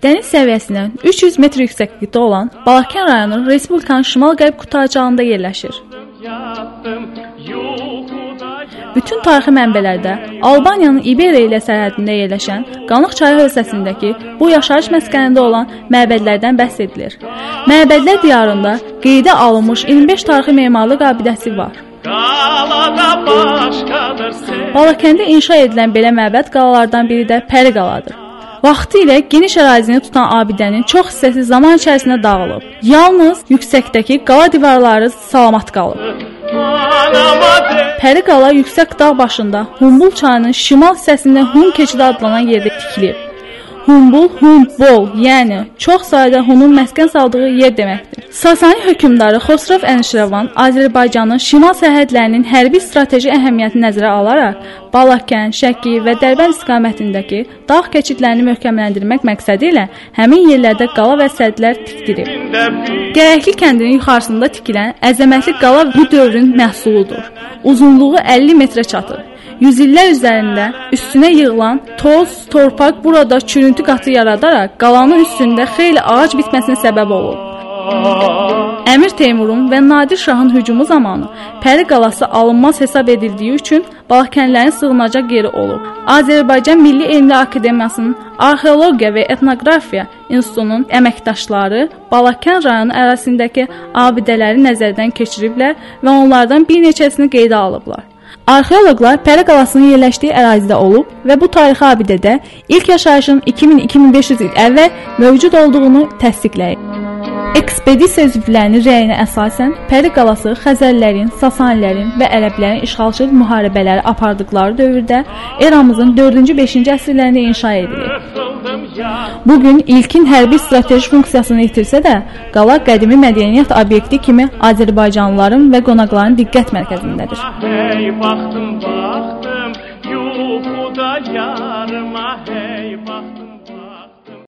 Dəniz səviyyəsindən 300 metr yüksəklikdə olan Balakən rayonu Respublikanın şimal-qərb qurtaracağında yerləşir. Bütün tarixi mənbələrdə Albaniyanın İberiya ilə sərhədində yerləşən Qanıq çayı hövzəsindəki bu yaşayış məskənində olan məbədlərdən bəhs edilir. Məbədlər diyarında qeydə alınmış 25 tarixi memarlıq abidəsi var. Qalada. Balakəndə inşa edilən belə məbəd qalalardan biri də Pəri qaladır. Vaxtı ilə geniş ərazini tutan abidənin çox hissəsi zaman içərisində dağılıb. Yalnız yüksəkdəki qala divarları salamat qalıb. Pəri qala yüksək dağ başında Humbul çayının şimal hissəsində Hun keçidi adlanan yerdə tikilib. Humbul, Humbol, yəni çox sayda Hunun məskən saldığı yer deməkdir. Sasani hökmdarı Xosrov Ənşirvan Azərbaycanın şimal sərhədlərinin hərbi strateji əhəmiyyətini nəzərə alaraq Balakən, Şəki və Dərbənd istiqamətindəki dağ keçidlərini möhkəmləndirmək məqsədi ilə həmin yerlərdə qala və sədlər tikdirib. Gərəkli kəndinin yuxarısında tikilən əzəmətli qala bu dövrün məhsuludur. Uzunluğu 50 metrə çatır. Yüzillər üzərində üstünə yığılan toz, torpaq burada çürüntü qatı yaradaraq qalanın üstündə xeyli ağac bitməsinə səbəb olub. Əmir Teymurun və Nadir Şahın hücumu zamanı Pəri qalası alınmaz hesab edildiyi üçün Balakənlərin sığınacaq yeri olub. Azərbaycan Milli Elmlər Akademiyasının Arxeologiya və Etnografiya İnstitutunun əməkdaşları Balakən rayonu ərazisindəki abidələri nəzərdən keçiriblər və onlardan bir neçəsini qeydə alıblar. Arxeoloqlar Pəri qalasının yerləşdiyi ərazidə olub və bu tarixi abidədə ilk yaşayışın 2000-2500 il əvvəl mövcud olduğunu təsdiqləyib. Ekspedisiya üzvlərinin rəyinə əsasən Pəri qalası Xəzərlərin, Sasanilərin və Ərəblərin işğalçı müharibələri apardıqları dövrdə eramızın 4-cü 5-ci əsrlərində inşa edilib. Bu gün ilkin hərbi strateji funksiyasını itirsə də, qala qədimi mədəniyyət obyekti kimi Azərbaycanlıların və qonaqların diqqət mərkəzindədir. Hey baxdım baxdım yuxuda yarıma hey baxdım